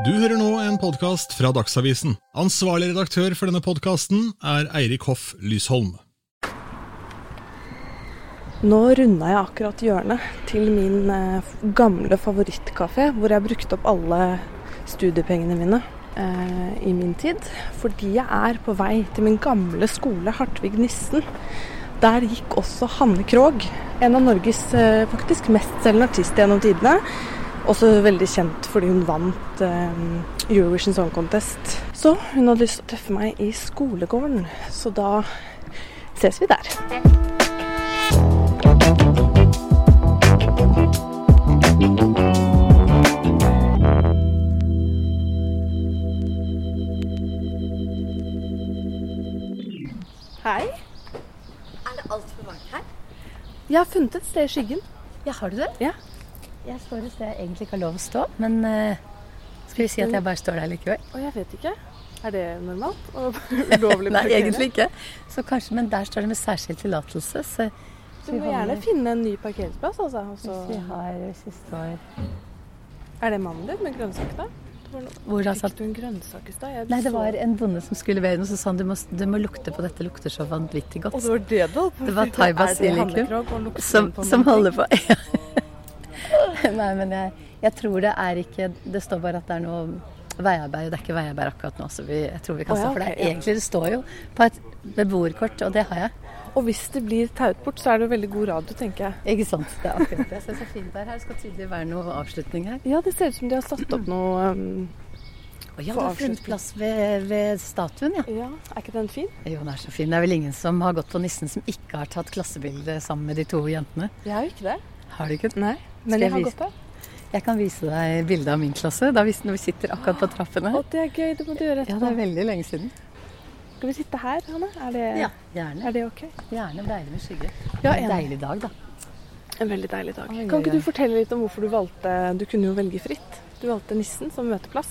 Du hører nå en podkast fra Dagsavisen. Ansvarlig redaktør for denne podkasten er Eirik Hoff Lysholm. Nå runda jeg akkurat hjørnet til min eh, gamle favorittkafé, hvor jeg brukte opp alle studiepengene mine eh, i min tid. Fordi jeg er på vei til min gamle skole, Hartvig Nissen. Der gikk også Hanne Krogh, en av Norges eh, faktisk mestselgende artist gjennom tidene. Også veldig kjent fordi hun vant eh, Eurovision Song Contest. Så hun hadde lyst til å treffe meg i skolegården, så da ses vi der. Hei. Er det altfor varmt her? Jeg har funnet et sted i skyggen. Ja, har du det? Ja. Jeg står et sted jeg egentlig ikke har lov å stå, men uh, skal vi si at jeg bare står der likevel? Å, jeg vet ikke. Er det normalt? Ulovlig Nei, egentlig ikke. Så kanskje, Men der står det med særskilt tillatelse. Så Du må gjerne finne en ny parkeringsplass, altså. hvis vi har hvis vi står Er det mannen din med grønnsak, da? Hvor da Fikk satt du en grønnsak i stad? Nei, det var en bonde som skulle levere noe, så sa han du må, du må lukte på dette. Lukter så vanvittig godt. Og det var det med? Det var thai basilikum som, som holder på. på. Nei, men jeg, jeg tror det er ikke Det står bare at det er noe veiarbeid, og det er ikke veiarbeid akkurat nå, så vi, jeg tror vi kan oh, ja, stå for det. Okay, ja. Egentlig det står jo på et beboerkort, og det har jeg. Og hvis det blir taut bort, så er det jo veldig god radio, tenker jeg. Ikke sant. Det er akkurat det. Jeg ser det er fint der. Her skal tydelig være noe avslutning her. Ja, det ser ut som de har satt opp noe um, oh, ja, det har funnet plass ved, ved statuen, ja. Ja, er ikke den fin? Jo, den er så fin. Det er vel ingen som har gått på Nissen som ikke har tatt klassebilde sammen med de to jentene. Jeg har jo ikke det. Har du ikke? Nei, men jeg jeg har gått der. Jeg kan vise deg bilde av min klasse da vi sitter akkurat på trappene. Å, det er gøy. Det må du gjøre etterpå. Ja, det er veldig lenge siden. Skal vi sitte her, Hanne? Er det, Ja, gjerne. er det ok? Gjerne deilig med skygge. Ja, en deilig dag, da. En veldig deilig dag. Oi, Kan ikke du fortelle litt om hvorfor du valgte Du kunne jo velge fritt. Du valgte Nissen som møteplass.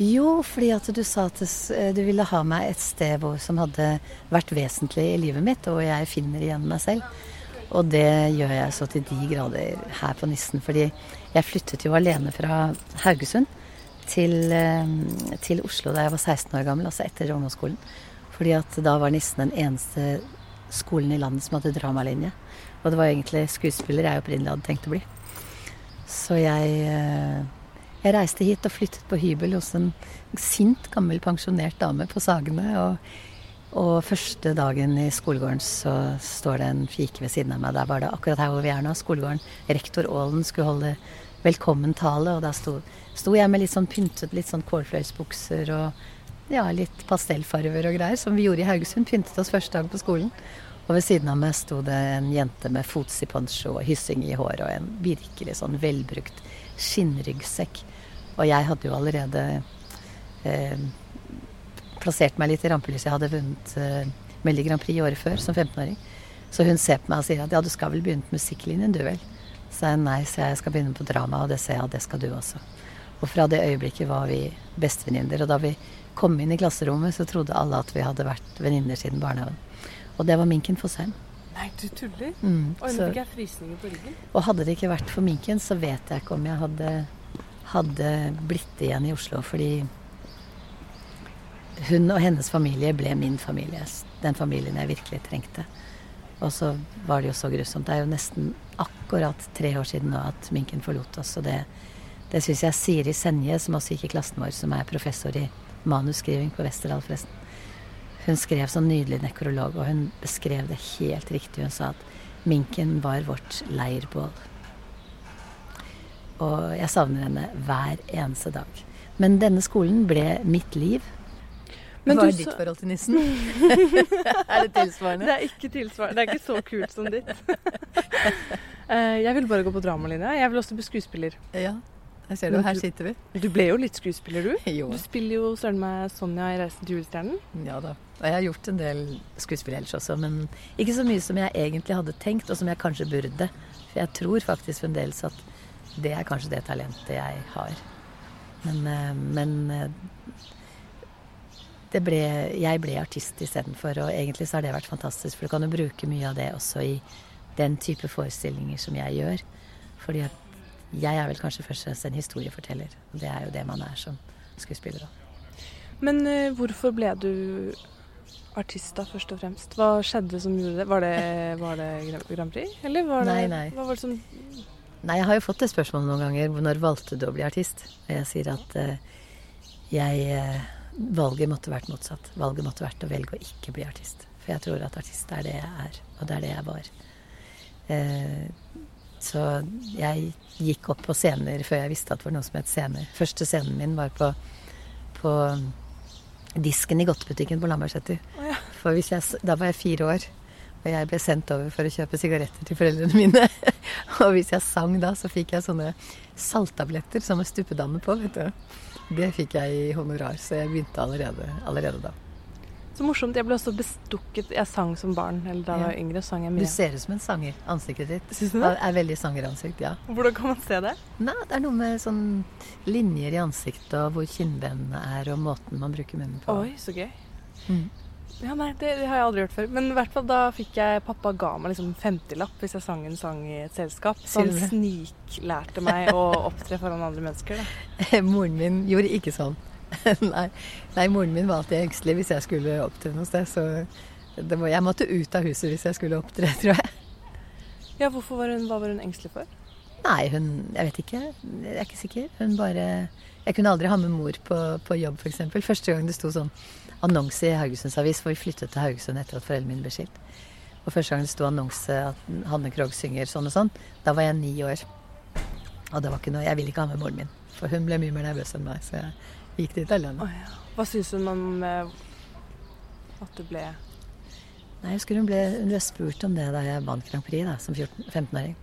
Jo, fordi at du sa at eh, du ville ha meg et sted hvor, som hadde vært vesentlig i livet mitt, og jeg finner igjen meg selv. Og det gjør jeg så til de grader her på Nissen. Fordi jeg flyttet jo alene fra Haugesund til, eh, til Oslo da jeg var 16 år gammel, altså etter ungdomsskolen. Fordi at da var Nissen den eneste skolen i landet som hadde dramalinje. Og det var egentlig skuespiller jeg opprinnelig hadde tenkt å bli. Så jeg, eh, jeg reiste hit og flyttet på hybel hos en sint, gammel pensjonert dame på Sagene. Og, og første dagen i skolegården så står det en fike ved siden av meg. Der var det akkurat her hvor vi er nå, skolegården. Rektor Aalen skulle holde velkommen-tale, og der sto, sto jeg med litt sånn pyntet, litt sånn kålfløyelsbukser og ja, litt pastellfarver og greier, som vi gjorde i Haugesund. Pyntet oss første dag på skolen. Og ved siden av meg sto det en jente med fotsiponsjo og hyssing i håret og en virkelig sånn velbrukt skinnryggsekk. Og jeg hadde jo allerede eh, plassert meg litt i rampelyset. Jeg hadde vunnet uh, Melodi Grand Prix året før som 15-åring. Så hun ser på meg og sier at ja, du skal vel begynne på musikklinjen du vel? Så jeg nei, så jeg skal begynne på drama, og det ser jeg at det skal du også. Og fra det øyeblikket var vi bestevenninner. Og da vi kom inn i klasserommet, så trodde alle at vi hadde vært venninner siden barnehagen. Og det var Minken Fosheim. Nei, du tuller? Mm, Oi, så- fikk jeg frysninger på ryggen. og hadde det ikke vært for Minken, så vet jeg ikke om jeg hadde, hadde blitt igjen i Oslo. Fordi hun og hennes familie ble min familie. Den familien jeg virkelig trengte. Og så var det jo så grusomt. Det er jo nesten akkurat tre år siden nå at Minken forlot oss. Og det, det syns jeg Siri Senje, som også gikk i klassen vår, som er professor i manusskriving på Westerdal, forresten. Hun skrev sånn nydelig nekrolog, og hun beskrev det helt riktig. Hun sa at minken var vårt leirbål. Og jeg savner henne hver eneste dag. Men denne skolen ble mitt liv. Men Hva er ditt så... forhold til nissen? er det tilsvarende? Det er ikke tilsvarende. Det er ikke så kult som ditt. Eh, jeg vil bare gå på dramalinja. Jeg vil også bli skuespiller. Ja, jeg ser det. Her sitter vi. Du ble jo litt skuespiller, du. Jo. Du spiller jo søren meg Sonja i 'Reisen til julestjernen'. Ja da. Og jeg har gjort en del skuespill ellers også, men ikke så mye som jeg egentlig hadde tenkt, og som jeg kanskje burde. For jeg tror faktisk fremdeles at det er kanskje det talentet jeg har. Men, eh, men eh, ble, jeg ble artist istedenfor, og egentlig så har det vært fantastisk. For du kan jo bruke mye av det også i den type forestillinger som jeg gjør. Fordi at jeg er vel kanskje først og fremst en historieforteller. Og det er jo det man er som skuespiller. Men uh, hvorfor ble du artist da, først og fremst? Hva skjedde som gjorde det? Var det, var det Grand Prix, eller var det, nei, nei. Hva var det som Nei, jeg har jo fått det spørsmålet noen ganger. Når valgte du å bli artist? Og jeg sier at uh, jeg uh, Valget måtte vært motsatt. Valget måtte vært å velge å ikke bli artist. For jeg tror at artist er det jeg er, og det er det jeg var. Eh, så jeg gikk opp på scener før jeg visste at det var noe som het scener. Første scenen min var på, på disken i godtebutikken på Lambertseter. Oh, ja. For jeg, da var jeg fire år. Og jeg ble sendt over for å kjøpe sigaretter til foreldrene mine. og hvis jeg sang da, så fikk jeg sånne salttabletter som med stuppedamme på, vet du. Det fikk jeg i honorar, så jeg begynte allerede, allerede da. Så morsomt. Jeg ble også bestukket Jeg sang som barn, eller da jeg var yngre. sang jeg mye. Du ser ut som en sanger. Ansiktet ditt Synes du det? er veldig sangeransikt, ja. Hvordan kan man se det? Nei, det er noe med sånn linjer i ansiktet, og hvor kinnbenene er, og måten man bruker munnen på. Oi, så gøy. Mm. Ja, nei, det, det, har jeg aldri gjort før. Men i hvert fall da fikk jeg Pappa ga meg liksom 50-lapp hvis jeg sang en sang i et selskap. Så han sniklærte meg å opptre foran andre mennesker. Da. Moren min gjorde ikke sånn. nei, nei, moren min var alltid engstelig hvis jeg skulle opptre noe sted. Så var, jeg måtte ut av huset hvis jeg skulle opptre, tror jeg. Ja, hvorfor var hun, Hva var hun engstelig for? Nei, hun Jeg vet ikke. Jeg er ikke sikker. Hun bare Jeg kunne aldri ha med mor på, på jobb, f.eks. Første gang det sto sånn annonse i Haugesunds Avis, for vi flyttet til Haugesund etter at foreldrene mine ble skilt. Og første gang det sto annonse at Hanne Krogh synger sånn og sånn, da var jeg ni år. Og det var ikke noe Jeg ville ikke ha med moren min, for hun ble mye mer nervøs enn meg. Så jeg gikk dit alene. Oh, ja. Hva syns hun om eh, at du ble Nei, jeg husker hun ble, hun ble spurt om det da jeg vant Grand Prix da, som 15-åring.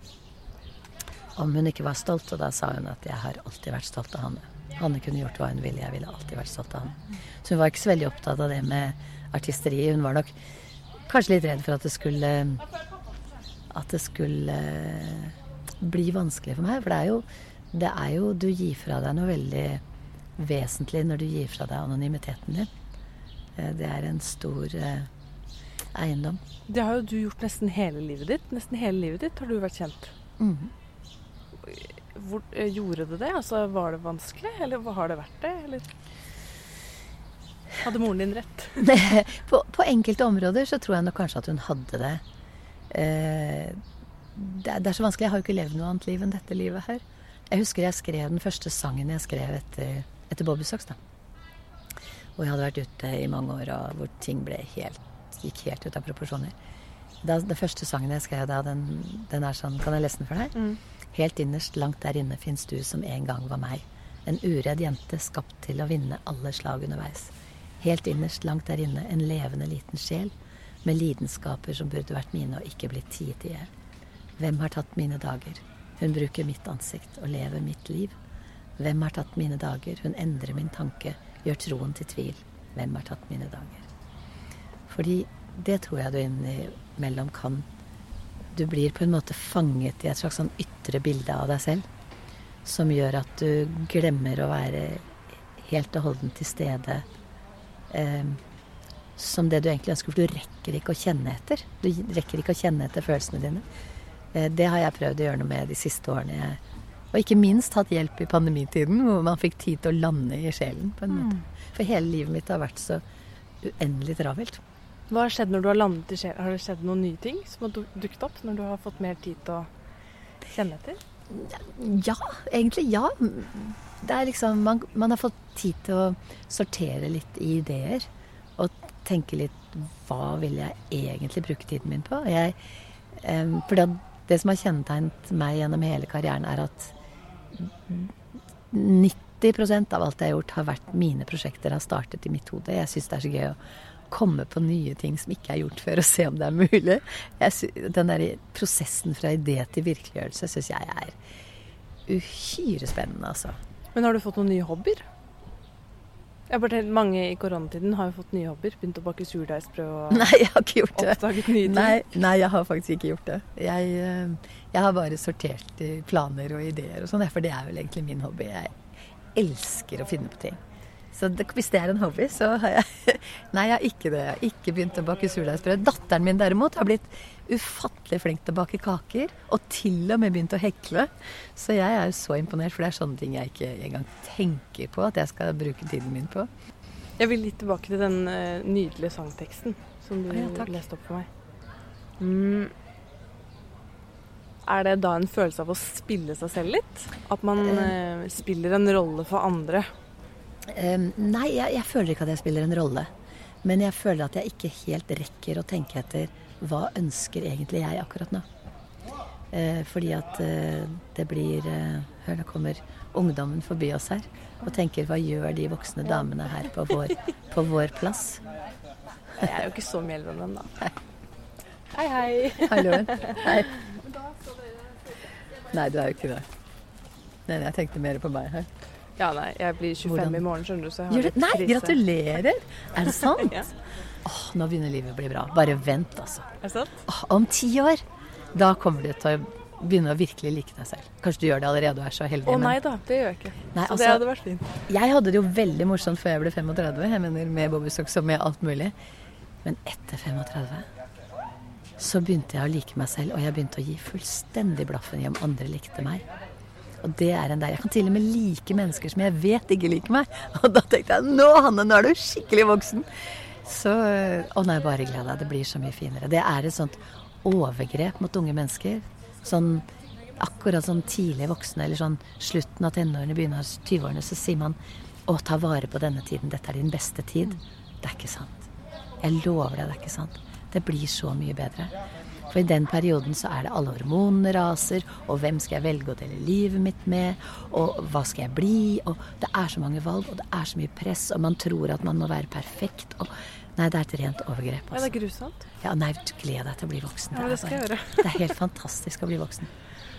Om hun ikke var stolt, og da sa hun at jeg har alltid vært stolt av Hanne. Hanne kunne gjort hva hun ville. Jeg ville alltid vært stolt av Hanne. Så hun var ikke så veldig opptatt av det med artisteri. Hun var nok kanskje litt redd for at det skulle At det skulle bli vanskelig for meg. For det er jo, det er jo Du gir fra deg noe veldig vesentlig når du gir fra deg anonymiteten din. Eh, det er en stor eh, eiendom. Det har jo du gjort nesten hele livet ditt. Nesten hele livet ditt har du vært kjent. Mm. Hvor, eh, gjorde det det? Altså, var det vanskelig, eller har det vært det? Eller hadde moren din rett? på, på, enkelte områder så tror jeg nok kanskje at hun hadde det. Eh, det, det, er så vanskelig. Jeg har jo ikke levd noe annet liv enn dette livet her. Jeg husker jeg skrev den første sangen jeg skrev etter, etter Bobby Socks. da. Hvor jeg hadde vært ute i mange år, og hvor ting helt, gikk helt ut av proporsjoner. Da, den første sangen jeg skrev da, den, den, er sånn Kan jeg lese den for deg? Mm. Helt innerst, langt der inne, fins du som en gang var meg. En uredd jente skapt til å vinne alle slag underveis. Helt innerst, langt der inne, en levende liten sjel. Med lidenskaper som burde vært mine og ikke blitt tiet i hjel. Hvem har tatt mine dager? Hun bruker mitt ansikt og lever mitt liv. Hvem har tatt mine dager? Hun endrer min tanke, gjør troen til tvil. Hvem har tatt mine dager? Fordi det tror jeg du innimellom kan Du blir på en måte fanget i et slags sånn ytre bilde av deg selv. Som gjør at du glemmer å være helt og holdent til stede eh, som det du egentlig ønsker. For du rekker ikke å kjenne etter. Du rekker ikke å kjenne etter følelsene dine. Eh, det har jeg prøvd å gjøre noe med de siste årene. Og ikke minst hatt hjelp i pandemitiden, hvor man fikk tid til å lande i sjelen. på en måte. Mm. For hele livet mitt har vært så uendelig travelt. Hva har skjedd når du har landet i sjel? Har det skjedd noen nye ting som har dukket opp når du har fått mer tid til å kjenne etter? Ja, egentlig ja. Det er liksom man, man, har fått tid til å sortere litt i ideer. Og tenke litt hva vil jeg egentlig bruke tiden min på? Jeg, um, for det, det som har kjennetegnet meg gjennom hele karrieren, er at 90% av alt jeg har gjort, har vært mine prosjekter, har startet i mitt hode. Jeg syns det er så gøy å komme på nye ting som ikke er gjort før, og se om det er mulig. Jeg, den der prosessen fra idé til virkeliggjørelse syns jeg er uhyre spennende, altså. Men har du fått noen nye hobbyer? Jeg bare tenker, Mange i koronatiden har jo fått nye hobbyer. Begynt å bake surdeigsbrød og nei, jeg har ikke gjort det. oppdaget nye ting. Nei, nei, jeg har faktisk ikke gjort det. Jeg, eh, jeg har bare sortert planer og ideer og sånn, for det er vel egentlig min hobby. Jeg elsker å finne på ting. Så det, hvis det er en hobby, så har jeg Nei, jeg har ikke det. Jeg har ikke begynt å bake surdeigsbrød. Datteren min derimot har blitt ufattelig flink til å bake kaker. Og til og med begynt å hekle. Så jeg er jo så imponert, for det er sånne ting jeg ikke engang tenker på at jeg skal bruke tiden min på. Jeg vil litt tilbake til den uh, nydelige sangteksten som du ja, leste opp for meg. Mm. Er det da en følelse av å spille seg selv litt? At man uh, spiller en rolle for andre? Um, nei, jeg, jeg, føler ikke at jeg spiller en rolle. Men jeg føler at jeg ikke helt rekker å tenke etter hva ønsker egentlig jeg akkurat nå. Uh, fordi at uh, det blir Hør, nå kommer ungdommen forbi oss her og tenker hva gjør de voksne damene her på vår, på vår plass? Jeg er jo ikke så mye eldre enn dem, da. Hei, hei. Hallo. Hei. Nei, du er jo ikke det. Nei, jeg tenkte mer på meg her. Ja, nei, jeg blir 25 Hvordan? i morgen, skjønner du, så jeg har litt Nei, krise. gratulerer! Er det sant? ja. Åh, nå begynner livet å bli bra. Bare vent, altså. Er det sant? Åh, om ti år, da kommer du til å begynne å virkelig like deg selv. Kanskje du gjør det allerede og er så heldig. Å nei da, det gjør jeg ikke. Nei, så altså, det hadde vært fint. Jeg hadde det jo veldig morsomt før jeg ble 35, jeg mener med bobbysocks og med alt mulig. Men etter 35 så begynte jeg å like meg selv, og jeg begynte å gi fullstendig blaffen i om andre likte meg. Og det er en der. Jeg kan til og med like mennesker som jeg vet ikke liker meg. Og da tenkte jeg nå, Hanne, nå er du skikkelig voksen. Så Å nei, bare gled deg. Det blir så mye finere. Det er et sånt overgrep mot unge mennesker. Sånn akkurat som tidlig voksne, eller sånn slutten av tenårene, begynner av 20-årene, så sier man å, ta vare på denne tiden. Dette er din beste tid. Det er ikke sant. Jeg lover deg, det er ikke sant. Det blir så mye bedre. For i den perioden så er det alle hormonene raser, og hvem skal jeg velge å dele livet mitt med, og hva skal jeg bli, og det er så mange valg, og det er så mye press, og man tror at man må være perfekt, og Nei, det er et rent overgrep. Altså. Ja, det er altså. grusomt. Ja, nei, gled deg til å bli voksen. Ja, det skal jeg gjøre. det er helt fantastisk å bli voksen.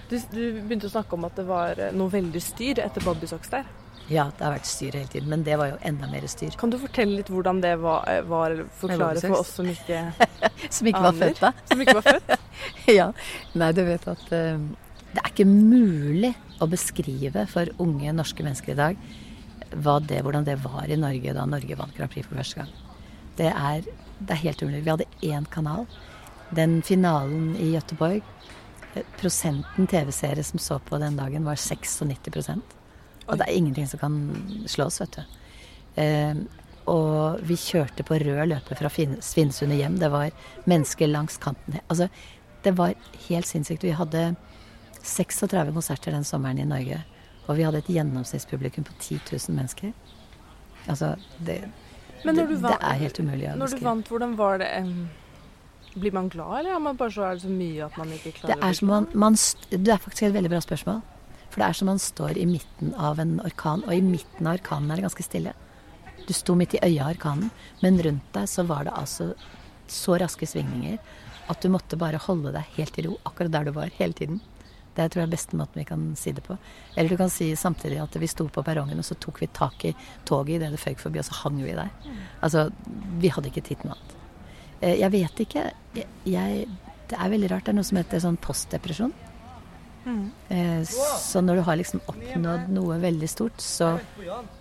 Du, du, begynte å snakke om at det var noe veldig styr etter Bobbysocks der. Ja, det har vært styr hele tiden, men det var jo enda mer styr. Kan du fortelle litt hvordan det var, eh, var forklare for oss som ikke Som ikke var født, da? Som ikke var født? ja. Nei, du vet at uh, det er ikke mulig å beskrive for unge norske mennesker i dag det, hvordan det var i Norge da Norge vant Grand Prix for første gang. Det er, det er helt umulig. Vi hadde én kanal. Den finalen i Göteborg eh, Prosenten TV-seere som så på den dagen, var 96 og det er ingenting som kan slås, vet du. Eh, og vi kjørte på rød løper fra Svinnsundet hjem. Det var mennesker langs kanten. Altså, det var helt sinnssykt. Vi hadde 36 konserter den sommeren i Norge. Og vi hadde et gjennomsnittspublikum på 10 000 mennesker. Altså, det, det, vant, det er helt umulig å huske. Når du vant, hvordan var det? Blir man glad, eller er, man bare så, er det så mye at man ikke klarer det er, man, man, det er faktisk et veldig bra spørsmål. For det er som man står i midten av en orkan, og i midten av orkanen er det ganske stille. Du sto midt i øyet av orkanen, men rundt deg så var det altså så raske svingninger at du måtte bare holde deg helt i ro akkurat der du var, hele tiden. Det tror jeg er beste måten vi kan si det på. Eller du kan si samtidig at vi sto på perrongen, og så tok vi tak i toget idet det føyk forbi, og så hang vi der. Altså, vi hadde ikke tid til noe annet. Eh, jeg vet ikke. Jeg, det er veldig rart. Det er noe som heter sånn postdepresjon. Mm. Så når du har liksom oppnådd noe veldig stort, så,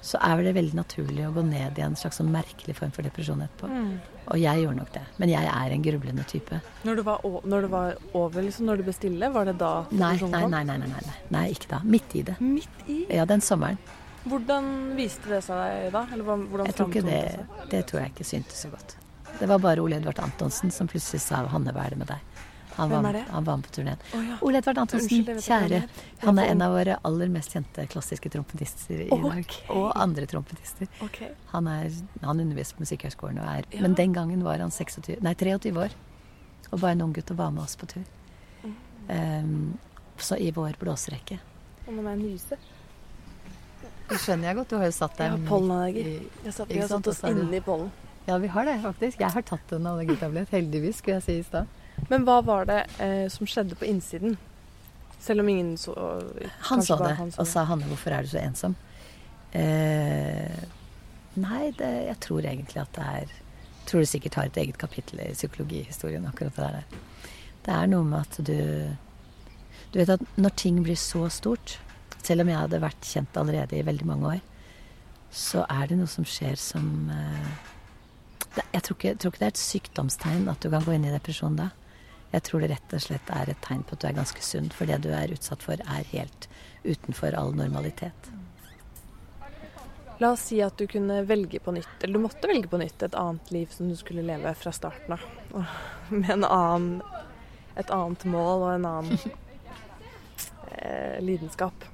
så, er det veldig naturlig å gå ned i en slags sånn merkelig form for depresjon etterpå. Mm. Og jeg gjorde nok det. Men jeg er en grublende type. Når du var, når du var over, liksom, når du ble stille, var det da nei nei, nei, nei, nei, nei, nei, ikke da. Midt i det. Midt i? Ja, den sommeren. Hvordan viste det seg da? Eller hvordan jeg tror ikke det, det tror jeg ikke syntes så godt. Det var bare Ole Edvard Antonsen som plutselig sa 'Hanne, hva er det med deg'? Han var? Han var med på turneen. Oh, ja. Ole Edvard Antonsen, kjære. Han er en av våre aller mest kjente klassiske trompetister i okay. dag. Og andre trompetister. Okay. Han, er, han underviser på Musikkhøgskolen, ja. men den gangen var han 26, nei, 23 år. Og var en ung gutt og var med oss på tur. Mm. Um, så i vår blåserekke. Og nå må jeg nyse. Det skjønner jeg godt. Du har jo satt deg Jeg har pollenallergi. Vi har satt oss inne i pollen. Ja, vi har det faktisk. Jeg har tatt en allergitablett. Heldigvis, skulle jeg si i stad. Men hva var det eh, som skjedde på innsiden? Selv om ingen så Han så det, han så og sa 'Hanne, hvorfor er du så ensom?' Eh, nei, det, jeg tror egentlig at det er tror det sikkert har et eget kapittel i psykologihistorien, akkurat det der. Det er noe med at du Du vet at når ting blir så stort Selv om jeg hadde vært kjent allerede i veldig mange år, så er det noe som skjer som eh, det, jeg, tror ikke, jeg tror ikke det er et sykdomstegn at du kan gå inn i depresjon da. Jeg tror det rett og slett er et tegn på at du er ganske sunn, for det du er utsatt for, er helt utenfor all normalitet. La oss si at du kunne velge på nytt, eller du måtte velge på nytt, et annet liv som du skulle leve fra starten av. Med en annen, et annet mål og en annen eh, lidenskap.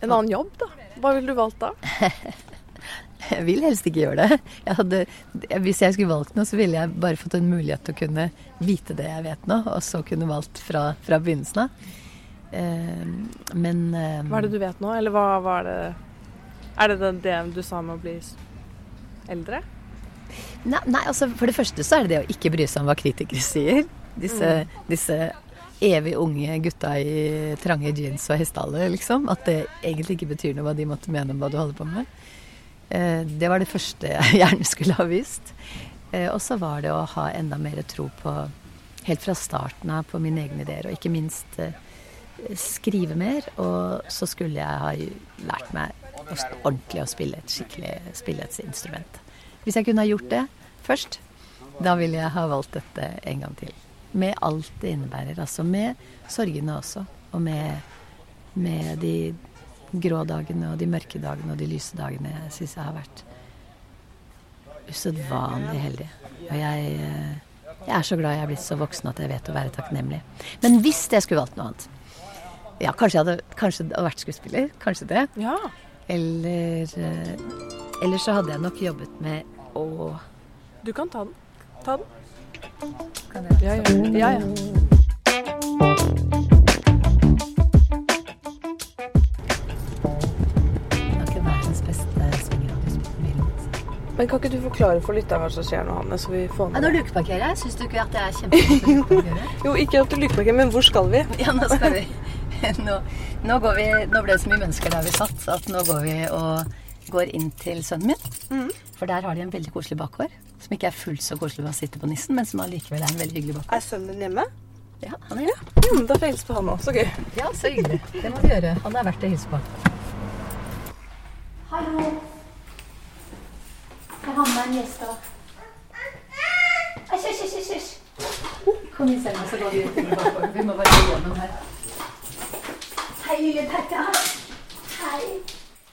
En annen jobb, da. Hva ville du valgt da? Jeg vil helst ikke gjøre det. Jeg hadde, hvis jeg skulle valgt noe, så ville jeg bare fått en mulighet til å kunne vite det jeg vet nå, og så kunne valgt fra, fra begynnelsen av. Eh, men eh, Hva er det du vet nå, eller hva var det Er det det, du sa med å bli eldre? Nei, nei, altså for det første så er det det å ikke bry seg om hva kritikere sier. Disse, disse evig unge gutta i trange jeans og hestehale, liksom. At det egentlig ikke betyr noe hva de måtte mene om hva du holder på med. Eh, det var det første jeg gjerne skulle ha visst. Eh, og så var det å ha enda mer tro på, helt fra starten av, på mine egne ideer. Og ikke minst eh, skrive mer. Og så skulle jeg ha lært meg ordentlig å spille et skikkelig spille. Hvis jeg kunne ha gjort det først, da ville jeg ha valgt dette en gang til. Med alt det innebærer. Altså med sorgene også. Og med, med de grå dagene og de mørke dagene og de lyse dagene. Jeg syns jeg har vært usedvanlig heldig. Og jeg, jeg, er så glad jeg er blitt så voksen at jeg vet å være takknemlig. Men hvis jeg skulle valgt noe annet Ja, kanskje jeg hadde, kanskje hadde vært skuespiller. Kanskje det. Ja. Eller Eller så hadde jeg nok jobbet med å Du kan ta den. Ta den. Kan jeg Ja, ja. ja, ja. Men kan ikke du forklare for lytteren hva som skjer nå, Hanne? Så vi får Ja, nå lukeparkerer jeg. Syns du ikke at det er kjempefint? Jo, ikke at du lukeparkerer, men hvor skal vi? Ja, nå skal vi nå, nå, går vi nå ble det så mye mennesker der vi satt, at nå går vi og går inn til sønnen min. For der har de en veldig koselig bakgård. Som ikke er fullt så koselig ved å sitte på nissen, men som allikevel er en veldig hyggelig bakgård. Er sønnen din hjemme? Ja, han er det. Mm, da får jeg hilse på han òg. Så gøy. Ja, så hyggelig. Det må vi gjøre. Han er verdt å hilse på. Hallo. Jeg har med en gjest òg. Æsj, æsj, æsj, æsj. Kom inn, Selma, så går vi ut i. Vi må bare gå gjennom her. Hei, lille Pekka. Hei.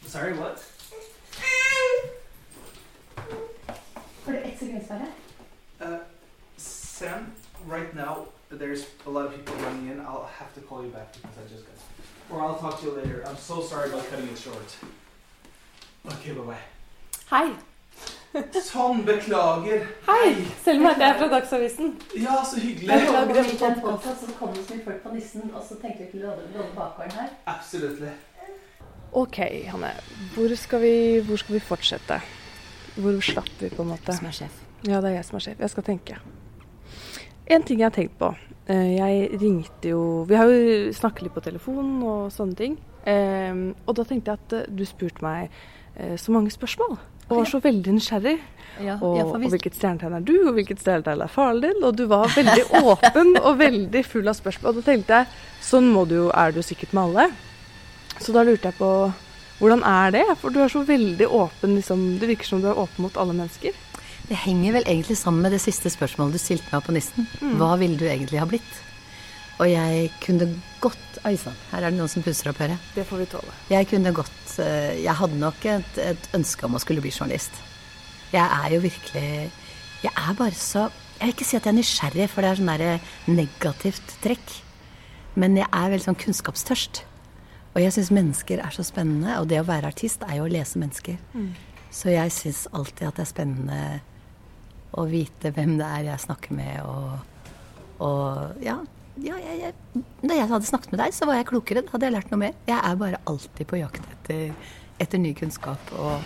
Sorry, what? Får du ett sekund, Sverre? Uh, Sam, right now there's a lot of people running in. I'll have to call you back because I just got. Or I'll talk to you later. I'm so sorry about cutting it short. Okay, bye bye. Sånn, beklager. Hei. Selma, heter er fra Dagsavisen. Ja, så hyggelig. Jeg lager en podcast. podcast, så kom det så mye folk på nissen, og så tenkte vi ikke å låne bakgården her. Absolutt. OK, Hanne. Hvor skal vi, hvor skal vi fortsette? Hvor slapp vi, på en måte? Som er sjef. Ja, det er jeg som er sjef. Jeg skal tenke. En ting jeg har tenkt på. Eh, Jeg ringte jo Vi har jo snakket litt på telefonen og sånne ting. Eh, Og da tenkte jeg at eh, du spurte meg så mange spørsmål. Og var så veldig nysgjerrig. Ja, Og, ja, og hvilket stjernetegn er du, og hvilket stjernetegn er faren din? Og du var veldig åpen og veldig full av spørsmål. Og da tenkte jeg sånn må du jo, er du sikkert med alle. Så da lurte jeg på hvordan er det? For du er så veldig åpen. Liksom, det virker som du er åpen mot alle mennesker. det henger vel egentlig sammen med det siste spørsmålet du stilte meg på nissen. Hva ville du egentlig ha blitt? Og jeg kunne godt Oi sann, her er det noen som pusser opp, hører. Det får vi tåle. Jeg kunne godt eh, Jeg hadde nok et, et ønske om å skulle bli journalist. Jeg er jo virkelig Jeg er bare så Jeg vil ikke si at jeg er nysgjerrig, for det er sånn derre negativt trekk. Men jeg er veldig sånn kunnskapstørst. Og jeg syns mennesker er så spennende. Og det å være artist er jo å lese mennesker. Så jeg syns alltid at det er spennende å vite hvem det er jeg snakker med, og, og ja. Ja jeg, jeg, da jeg hadde snakket med deg, så var jeg klokere. Da hadde jeg lært noe mer. Jeg er bare alltid på jakt etter, etter ny kunnskap. Og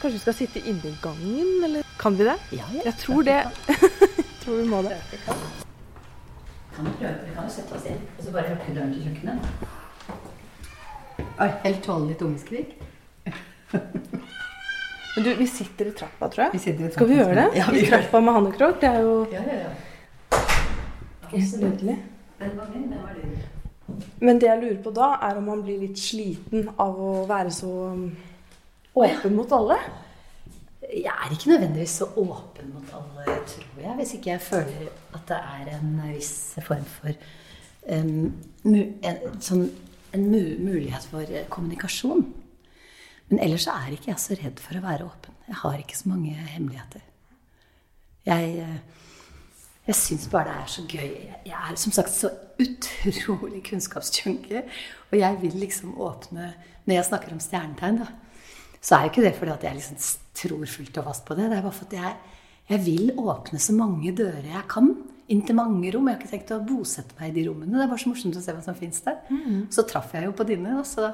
Kanskje vi skal sitte inne i gangen, eller kan vi det? ja, jeg, Jeg tror det. Jeg tror vi må det. Kan du prøve? Vi kan jo sette oss inn, og så bare lukke døren til kjøkkenet. Oi, helt tåle litt ungeskrik. Men du, vi sitter i trappa, tror jeg. Vi i Skal vi gjøre det? Ja, vi I trappa med Hanne Krogh? Det er jo Ja, ja, ja. Din. Men det jeg lurer på da, er om man blir litt sliten av å være så um, Åpen mot alle? Jeg er ikke nødvendigvis så åpen mot alle, tror jeg, hvis ikke jeg føler at det er en viss form for um, en, sånn, en mulighet for kommunikasjon. Men ellers så er ikke jeg så redd for å være åpen. Jeg har ikke så mange hemmeligheter. Jeg, eh, jeg syns bare det er så gøy. Jeg er som sagt så utrolig kunnskapsjunkie. Og jeg vil liksom åpne Når jeg snakker om stjernetegn, da, så er jo ikke det fordi at jeg liksom tror fullt og fast på det. Det er bare fordi jeg, jeg vil åpne så mange dører jeg kan inn til mange rom. Jeg har ikke tenkt å bosette meg i de rommene. Det er bare så morsomt å se hva som fins der. Mm. Så traff jeg jo på dine, Da, så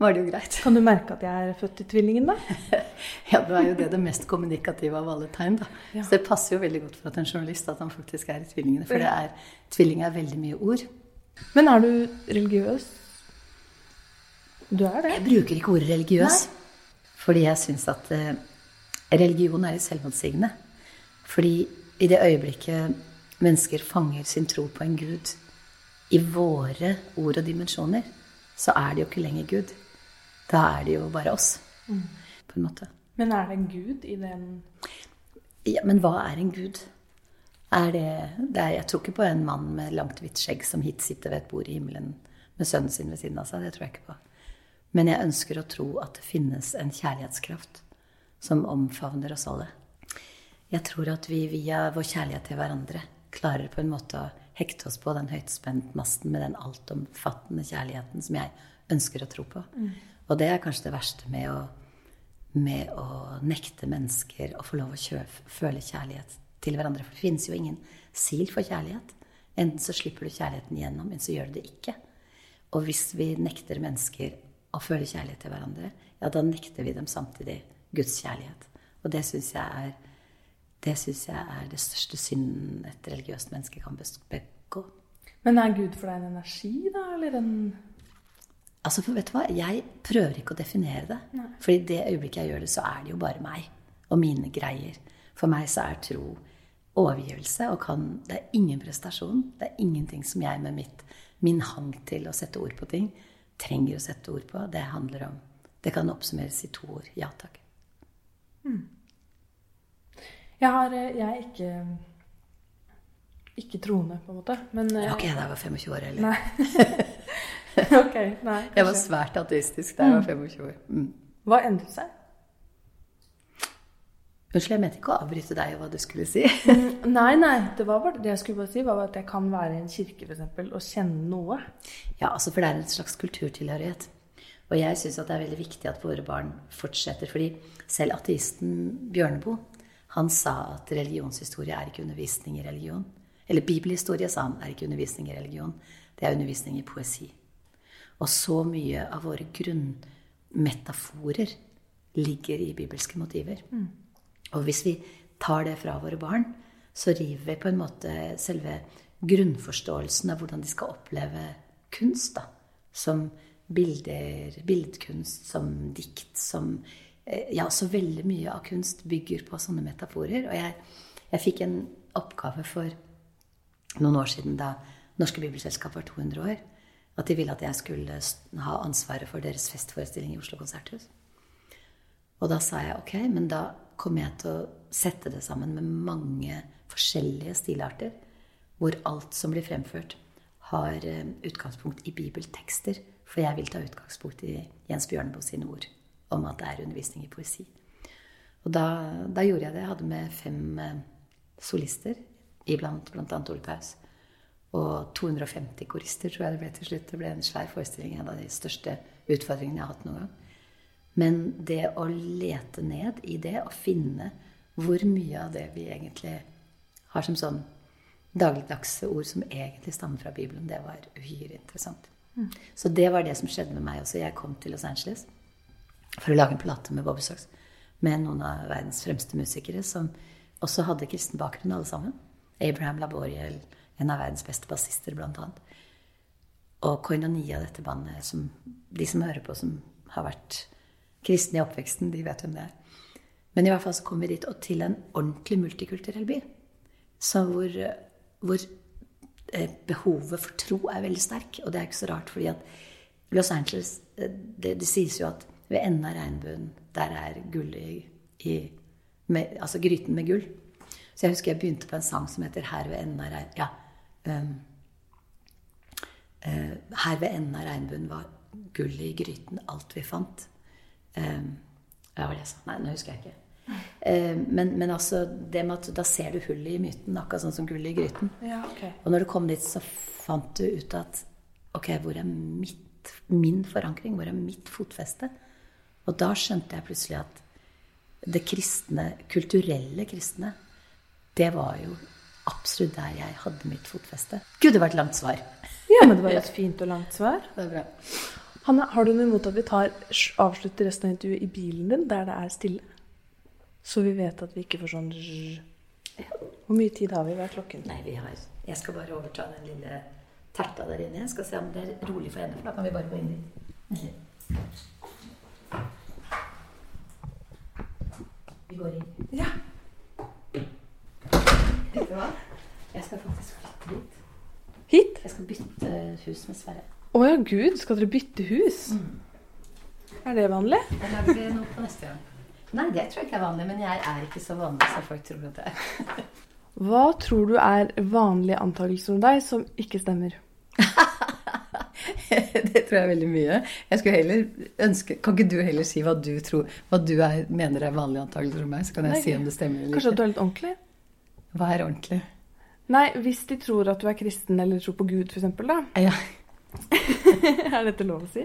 var det jo greit. Kan du merke at jeg er født i tvillingen, da? ja, du er jo det det mest kommunikative av alle tegn, da. Ja. Så det passer jo veldig godt for at en journalist at han faktisk er i tvillingene. For det er, tvilling er veldig mye ord. Men er du religiøs? Du er det? Jeg bruker ikke ordet religiøs. Nei. Fordi jeg syns at eh, religion er litt selvmotsigende. Fordi i det øyeblikket mennesker fanger sin tro på en gud i våre ord og dimensjoner, så er det jo ikke lenger Gud. Da er det jo bare oss, mm. på en måte. Men er det en gud i den Ja, men hva er en gud? Er det, det er, Jeg tror ikke på en mann med langt, hvitt skjegg som hit sitter ved et bord i himmelen med sønnen sin ved siden av seg. Det tror jeg ikke på. Men jeg ønsker å tro at det finnes en kjærlighetskraft som omfavner oss alle. Jeg tror at vi via vår kjærlighet til hverandre klarer på en måte å hekte oss på den høytspentmasten med den altomfattende kjærligheten som jeg ønsker å tro på. Mm. Og det er kanskje det verste med å, med å nekte mennesker å få lov å kjøf, føle kjærlighet til hverandre. For det finnes jo ingen sil for kjærlighet. Enten så slipper du kjærligheten igjennom, eller så gjør du det ikke. Og hvis vi nekter mennesker å føle kjærlighet til hverandre, ja, da nekter vi dem samtidig Guds kjærlighet. Og det syns jeg er det syns jeg er det største synden et religiøst menneske kan begå. Men er Gud for deg en energi, da, eller en Altså, for vet du hva? Jeg prøver ikke å definere det. Nei. For i det øyeblikket jeg gjør det, så er det jo bare meg og mine greier. For meg så er tro overgivelse, og kan, det er ingen prestasjon. Det er ingenting som jeg med mitt, min hang til å sette ord på ting trenger å sette ord på. Det handler om Det kan oppsummeres i to ord. Ja takk. Mm. Jeg, har, eh, jeg er ikke ikke troende, på en måte. Men, det var ikke jeg da jeg var 25 år heller. Nei. ok, nei. Jeg var svært ateistisk da jeg var 25 år. Mm. Hva endret seg? Unnskyld, jeg mente ikke å avbryte deg og hva du skulle si. Mm, nei, nei. Det var bare det jeg skulle bare si, var at jeg kan være i en kirke for eksempel, og kjenne noe. Ja, altså for det er en slags kulturtilhørighet. Og jeg syns det er veldig viktig at våre barn fortsetter. Fordi selv ateisten Bjørneboe, han sa at religionshistorie er ikke undervisning i religion. Eller bibelhistorie, sa han, er ikke undervisning i religion. Det er undervisning i poesi. Og så mye av våre grunnmetaforer ligger i bibelske motiver. Mm. Og hvis vi tar det fra våre barn, så river vi på en måte selve grunnforståelsen av hvordan de skal oppleve kunst. da, Som bilder, bildkunst, som dikt, som eh, Ja, så veldig mye av kunst bygger på sånne metaforer. Og jeg, jeg fikk en oppgave for noen år siden da Norske Bibelselskap var 200 år at de ville at jeg skulle ha ansvaret for deres festforestilling i Oslo konserthus. Og da sa jeg ok, men da kommer jeg til å sette det sammen med mange forskjellige stilarter, hvor alt som blir fremført, har eh, utgangspunkt i bibeltekster. For jeg vil ta utgangspunkt i Jens Bjørneboe sine ord om at det er undervisning i poesi. Og da, da gjorde jeg det. Jeg hadde med fem eh, solister, iblant bl.a. Ole Paus. Og 250 korister, tror jeg det ble til slutt. Det ble en svær forestilling. En av de største utfordringene jeg har hatt noen gang. Men det å lete ned i det og finne hvor mye av det vi egentlig har som sånn dagligdagse ord som egentlig stammer fra Bibelen, det var uhyre interessant. Mm. Så det var det som skjedde med meg også. Jeg kom til Los Angeles for å lage en plate med Bobby Socks med noen av verdens fremste musikere som også hadde kristen bakgrunn, alle sammen. Abraham Laboriel, en av verdens beste bassister, bl.a. Og koinonia, dette bandet, som de som hører på, som har vært kristne i oppveksten, de vet hvem det er. Men i hvert fall så kom vi dit, og til en ordentlig multikulturell by. Så hvor, hvor eh, behovet for tro er veldig sterk. Og det er ikke så rart, fordi at Los Angeles eh, det, det sies jo at ved enden av regnbuen, der er gullet i med, Altså gryten med gull. Så jeg husker jeg begynte på en sang som heter 'Her ved enden av regnbuen'. Ja. Um, uh, her ved enden av regnbuen var gullet i gryten alt vi fant. Um, hva var det jeg sa? Nei, nå husker jeg ikke. Uh, men, men, altså, det med at da ser du hullet i myten, akkurat sånn som gullet i gryten. Ja, okay. Og når du kom dit, så fant du ut at ok, hvor er mitt, min forankring? Hvor er mitt fotfeste? Og da skjønte jeg plutselig at det kristne, kulturelle kristne, det var jo absolutt der jeg hadde mitt fotfeste. Gud, det var et langt svar. Ja, men det var et fint og langt svar. Det er bra. Hanne, har du noe imot at vi tar, avslutter resten av intervjuet i bilen din, der det er stille? Så vi vet at vi ikke får sånn Hvor mye tid har vi? Hva er klokken? Nei, vi har Jeg skal bare overta den lille terta der inne. Jeg skal se om det er rolig for henne, for da kan vi bare gå inn dit. Vi går inn. Ja. Vet du hva? Jeg skal faktisk flytte dit. Hit? Jeg skal bytte hus med Sverre. Å ja, gud. Skal dere bytte hus? Er det vanlig? Det lager vi noe på neste gang. Nei, det tror jeg ikke er vanlig, men jeg er ikke så vanlig som folk tror at jeg er. Hva tror du er vanlige antakelser om deg som ikke stemmer? det tror jeg er veldig mye. Jeg skulle heller ønske, Kan ikke du heller si hva du, tror, hva du er, mener er vanlige antakelser om meg? Så kan jeg Nei, si om det stemmer eller ikke? Kanskje at du er litt ordentlig? Hva er ordentlig? Nei, hvis de tror at du er kristen eller tror på Gud, f.eks., da. Ja, er dette lov å si?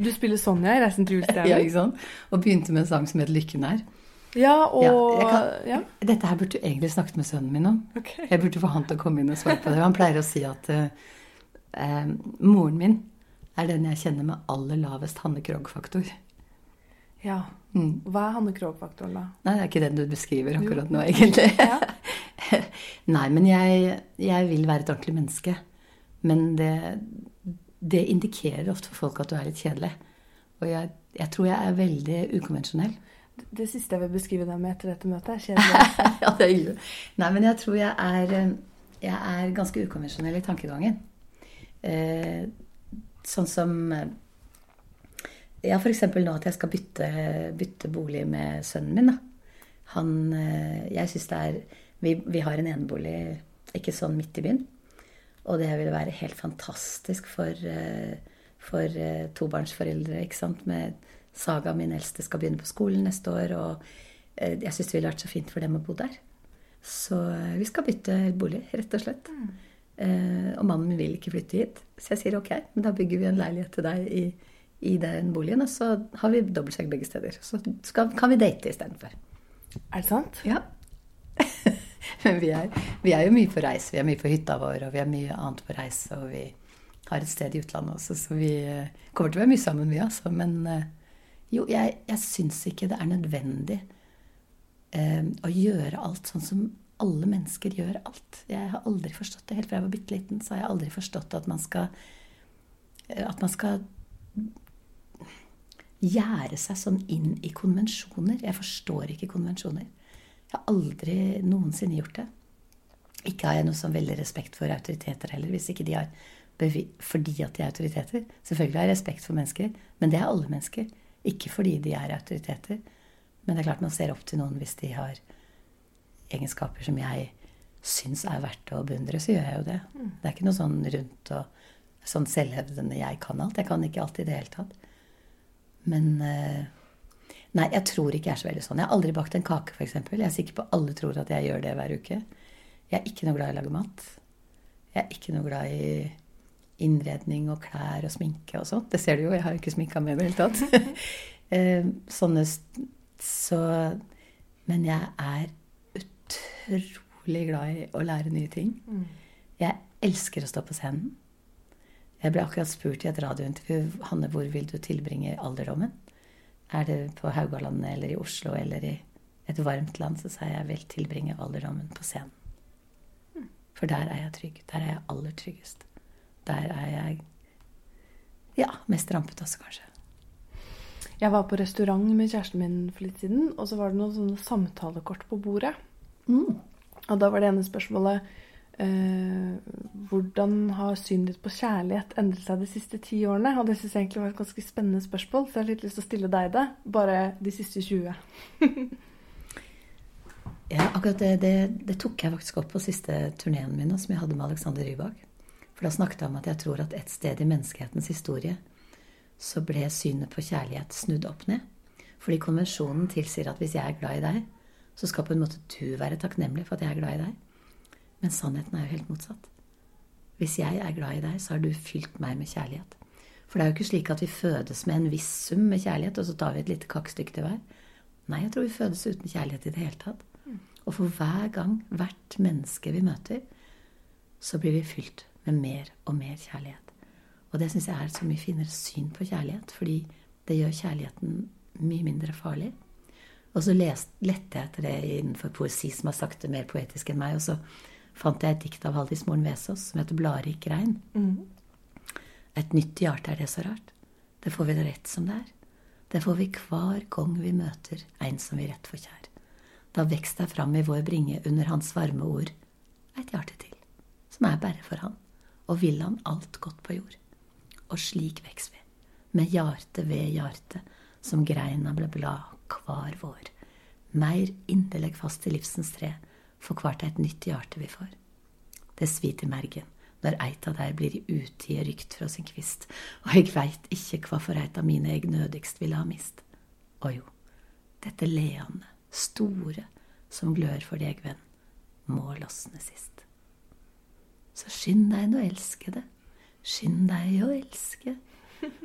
Du spiller Sonja i 'Reisen til ja, julestjernen'. ikke sant? Og begynte med en sang som het 'Lykken er'. Ja, og Ja, kan... ja, Dette her burde du egentlig snakket med sønnen min om. Okay. Jeg burde få han til å komme inn og svare på det. Han pleier å si at uh, uh, moren min er den jeg kjenner med aller lavest Hanne Krogh-faktor. Ja. Mm. Hva er Hanne Krogh-faktoren, da? Nei, det er ikke den du beskriver akkurat Jo. nå, egentlig. Ja. Nei, men jeg, jeg vil være et ordentlig menneske. Men det, det indikerer ofte for folk at du er litt kjedelig. Og jeg, jeg tror jeg er veldig ukonvensjonell. Det siste jeg vil beskrive deg med etter dette møtet, er kjedelig. ja, det er hyggelig. Nei, men jeg tror jeg er, eh, jeg er ganske ukonvensjonell i tankegangen. Eh, sånn som eh, Ja, f.eks. nå at jeg skal bytte, bytte bolig med sønnen min. Da. Han eh, Jeg syns det er vi, vi har en enebolig ikke sånn midt i byen. Og det vil være helt fantastisk for, eh, for eh, tobarnsforeldre. ikke sant? Med Saga, min eldste, skal begynne på skolen neste år. Og jeg syns det ville vært så fint for dem å bo der. Så vi skal bytte bolig, rett og slett. Mm. og mannen min vil ikke flytte hit. Så jeg sier ok, men da bygger vi en leilighet til deg i, i den boligen. Og så har vi dobbeltseng begge steder. Så skal, kan vi date istedenfor. Er det sant? Ja. Men vi er, vi er jo mye på reis. Vi er mye på hytta vår, og vi er mye annet på reis. Og vi har et sted i utlandet også, så vi eh, kommer til å være mye sammen, vi altså. Men eh, jo, jeg, jeg syns ikke det er nødvendig eh, å gjøre alt sånn som alle mennesker gjør alt. Jeg har aldri forstått det. Helt fra jeg var bitte liten, så har jeg aldri forstått at man skal eh, At man skal gjære seg sånn inn i konvensjoner. Jeg forstår ikke konvensjoner. Jeg har aldri noensinne gjort det. Ikke har jeg noe sånn veldig respekt for autoriteter heller, hvis ikke de har fordi at de er autoriteter. Selvfølgelig har jeg respekt for mennesker, men det er alle mennesker. Ikke fordi de er autoriteter. Men det er klart man ser opp til noen hvis de har egenskaper som jeg syns er verdt å beundre, så gjør jeg jo det. Det er ikke noe sånn rundt og sånn selvhevdende 'jeg kan alt'. Jeg kan ikke alt i det hele tatt. Men eh, Nei, jeg tror ikke jeg er så veldig sånn. Jeg har aldri bakt en kake, f.eks. Jeg er sikker på alle tror at jeg gjør det hver uke. Jeg er ikke noe glad i å lage mat. Jeg er ikke noe glad i innredning og klær og sminke og sånt. Det ser du jo, jeg har jo ikke sminka meg i det hele tatt. Eh, Sånne Så Men jeg er utrolig glad i å lære nye ting. Jeg elsker å stå på scenen. Jeg ble akkurat spurt i et radiointervju Hanne, hvor vil du tilbringe alderdommen. Er det på Haugalandet eller i Oslo eller i et varmt land, så sa jeg jeg vil tilbringe alderdommen på scenen. For der er jeg trygg. Der er jeg aller tryggest. Der er jeg ja, mest rampete også, kanskje. Jeg var på restaurant med kjæresten min for litt siden, og så var det noen sånne samtalekort på bordet. Mm. Og da var det ene spørsmålet hvordan har synet ditt på kjærlighet endret seg de siste ti årene? Og det syns jeg egentlig var et ganske spennende spørsmål, så jeg har litt lyst til å stille deg det. Bare de siste 20. ja, akkurat det, det, det, tok jeg faktisk opp på siste turneen min som jeg hadde med Alexander Rybak. For da snakket jeg om at jeg tror at et sted i menneskehetens historie så ble synet på kjærlighet snudd opp ned. Fordi konvensjonen tilsier at hvis jeg er glad i deg, så skal på en måte du være takknemlig for at jeg er glad i deg. Men sannheten er jo helt motsatt. Hvis jeg er glad i deg, så har du fylt meg med kjærlighet. For det er jo ikke slik at vi fødes med en viss sum med kjærlighet, og så tar vi et lite kakestykke til hver. Nei, jeg tror vi fødes uten kjærlighet i det hele tatt. Og for hver gang, hvert menneske vi møter, så blir vi fylt med mer og mer kjærlighet. Og det syns jeg er et så mye finere syn på kjærlighet, fordi det gjør kjærligheten mye mindre farlig. Og så lette jeg etter det innenfor poesi som har sagt det mer poetisk enn meg. Og så fant jeg et dikt av Haldis Moren Vesaas som heter 'Bladrik regn'. Mm. Et nytt hjerte er det så rart. Det får vi det rett som det er. Det får vi hver gang vi møter en som vi rett får kjær. Da vekst er fram i vår bringe under hans varme ord et hjerte til, som er bare for han, og vil han alt godt på jord og slik veks vi, med hjarte ved hjarte, som greina ble blad hver vår. Meir inderleg fast i livsens tre, for kvart et nytt hjarte vi får. Det sviter i mergen når eit av dei blir i utide rykt fra sin kvist, og eg veit ikkje kva for eit av mine eg nødigst ville ha mist. Å jo, dette leande, store, som glør for deg, venn, må losne sist. Så skynd deg nå, elskede, skynd deg å elske.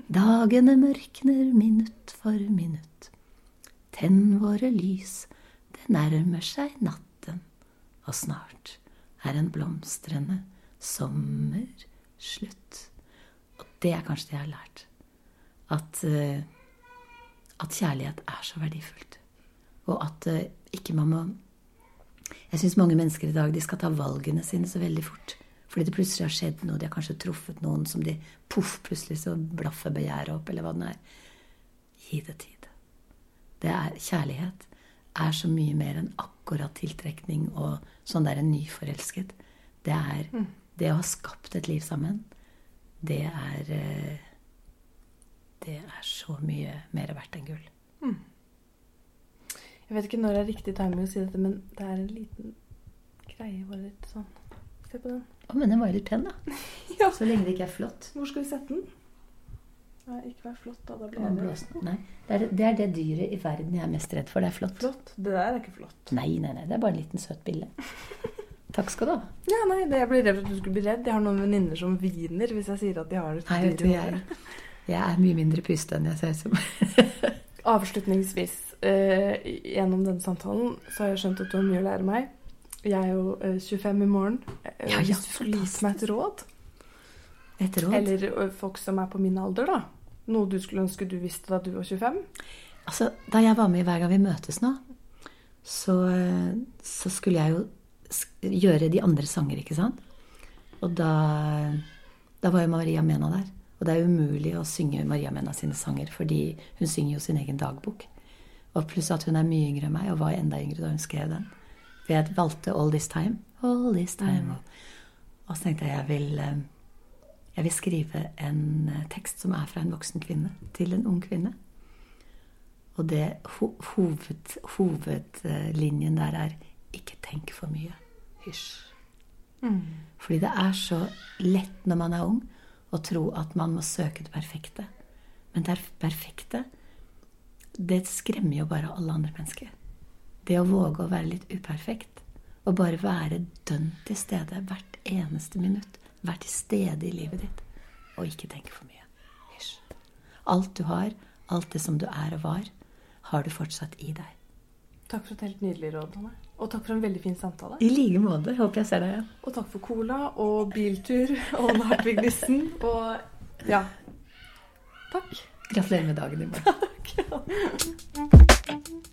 Dagene mørkner minutt for minutt. Tenn våre lys, det nærmer seg natten, og snart er en blomstrende sommer slutt. Og det er kanskje det jeg har lært. At, uh, at kjærlighet er så verdifullt. Og at uh, ikke man må Jeg syns mange mennesker i dag de skal ta valgene sine så veldig fort. Fordi det plutselig har skjedd noe. De har kanskje truffet noen som de poff, plutselig så blaffer begjæret opp, eller hva det er. Gi det tid. Det er kjærlighet er så mye mer enn akkurat tiltrekning og sånn der en nyforelsket. Det er mm. det å ha skapt et liv sammen. Det er eh, Det er så mye mer verdt enn gull. Mm. Jeg vet ikke når det er riktig timing å si dette, men det er en liten greie. Bare litt sånn Se på den. Å, men den var jo litt pen, da. ja. Så lenge det ikke er flott. Hvor skal vi sette den? Nei, ikke vær flott, da. Da blir det blåst. Nei, det er, det er, det dyret i verden jeg er mest redd for. Det er flott. Flott? Det der er ikke flott. Nei, nei, nei. Det er bare en liten søt bille. Takk skal du ha. Ja, nei, det, Jeg blir redd for at du skulle bli redd. Jeg har noen venninner som hviner hvis jeg sier at de har et nei, dyr i håret. Jeg er mye mindre puste enn jeg ser ut som. Avslutningsvis, eh, gjennom denne samtalen, så har jeg skjønt at du har mye å lære meg. Jeg er jo 25 eh, i morgen. Eh, ja, Hvis du skulle gitt meg et råd Et råd? Eller folk som er på min alder, da. Noe du skulle ønske du visste da du var 25? Altså, Da jeg var med i Hver gang vi møtes nå, så, så skulle jeg jo gjøre de andre sanger, ikke sant? Og da, da var jo Maria Mena der. Og det er umulig å synge Maria Mena sine sanger, fordi hun synger jo sin egen dagbok. Og pluss at hun er mye yngre enn meg, og var enda yngre da hun skrev den. For jeg valgte 'All This Time'. All this time. Mm. Og så tenkte jeg jeg vil, eh, jeg vil skrive en eh, tekst som er fra en voksen kvinne til en ung kvinne. Og det hoved, hovedlinjen der er 'ikke tenk for mye'. Hysj. Mm. Fordi det er så lett når man er ung, å tro at man må søke det perfekte. Men det perfekte, det skremmer jo bare alle andre mennesker. Det å våge å være litt uperfekt. Og bare være dønn til stede hvert eneste minutt. Være til stede i livet ditt. Og ikke tenk for mye. Hysj. Alt du har, alt det som du er og var, har du fortsatt i deg. Takk for et helt nydelig råd, Hanne. Og takk for en veldig fin samtale. I like måte. Håper jeg ser deg igjen. Og takk for cola og biltur og Hartvig Nissen og ja. Takk. Gratulerer med dagen i morgen. Takk. Ja.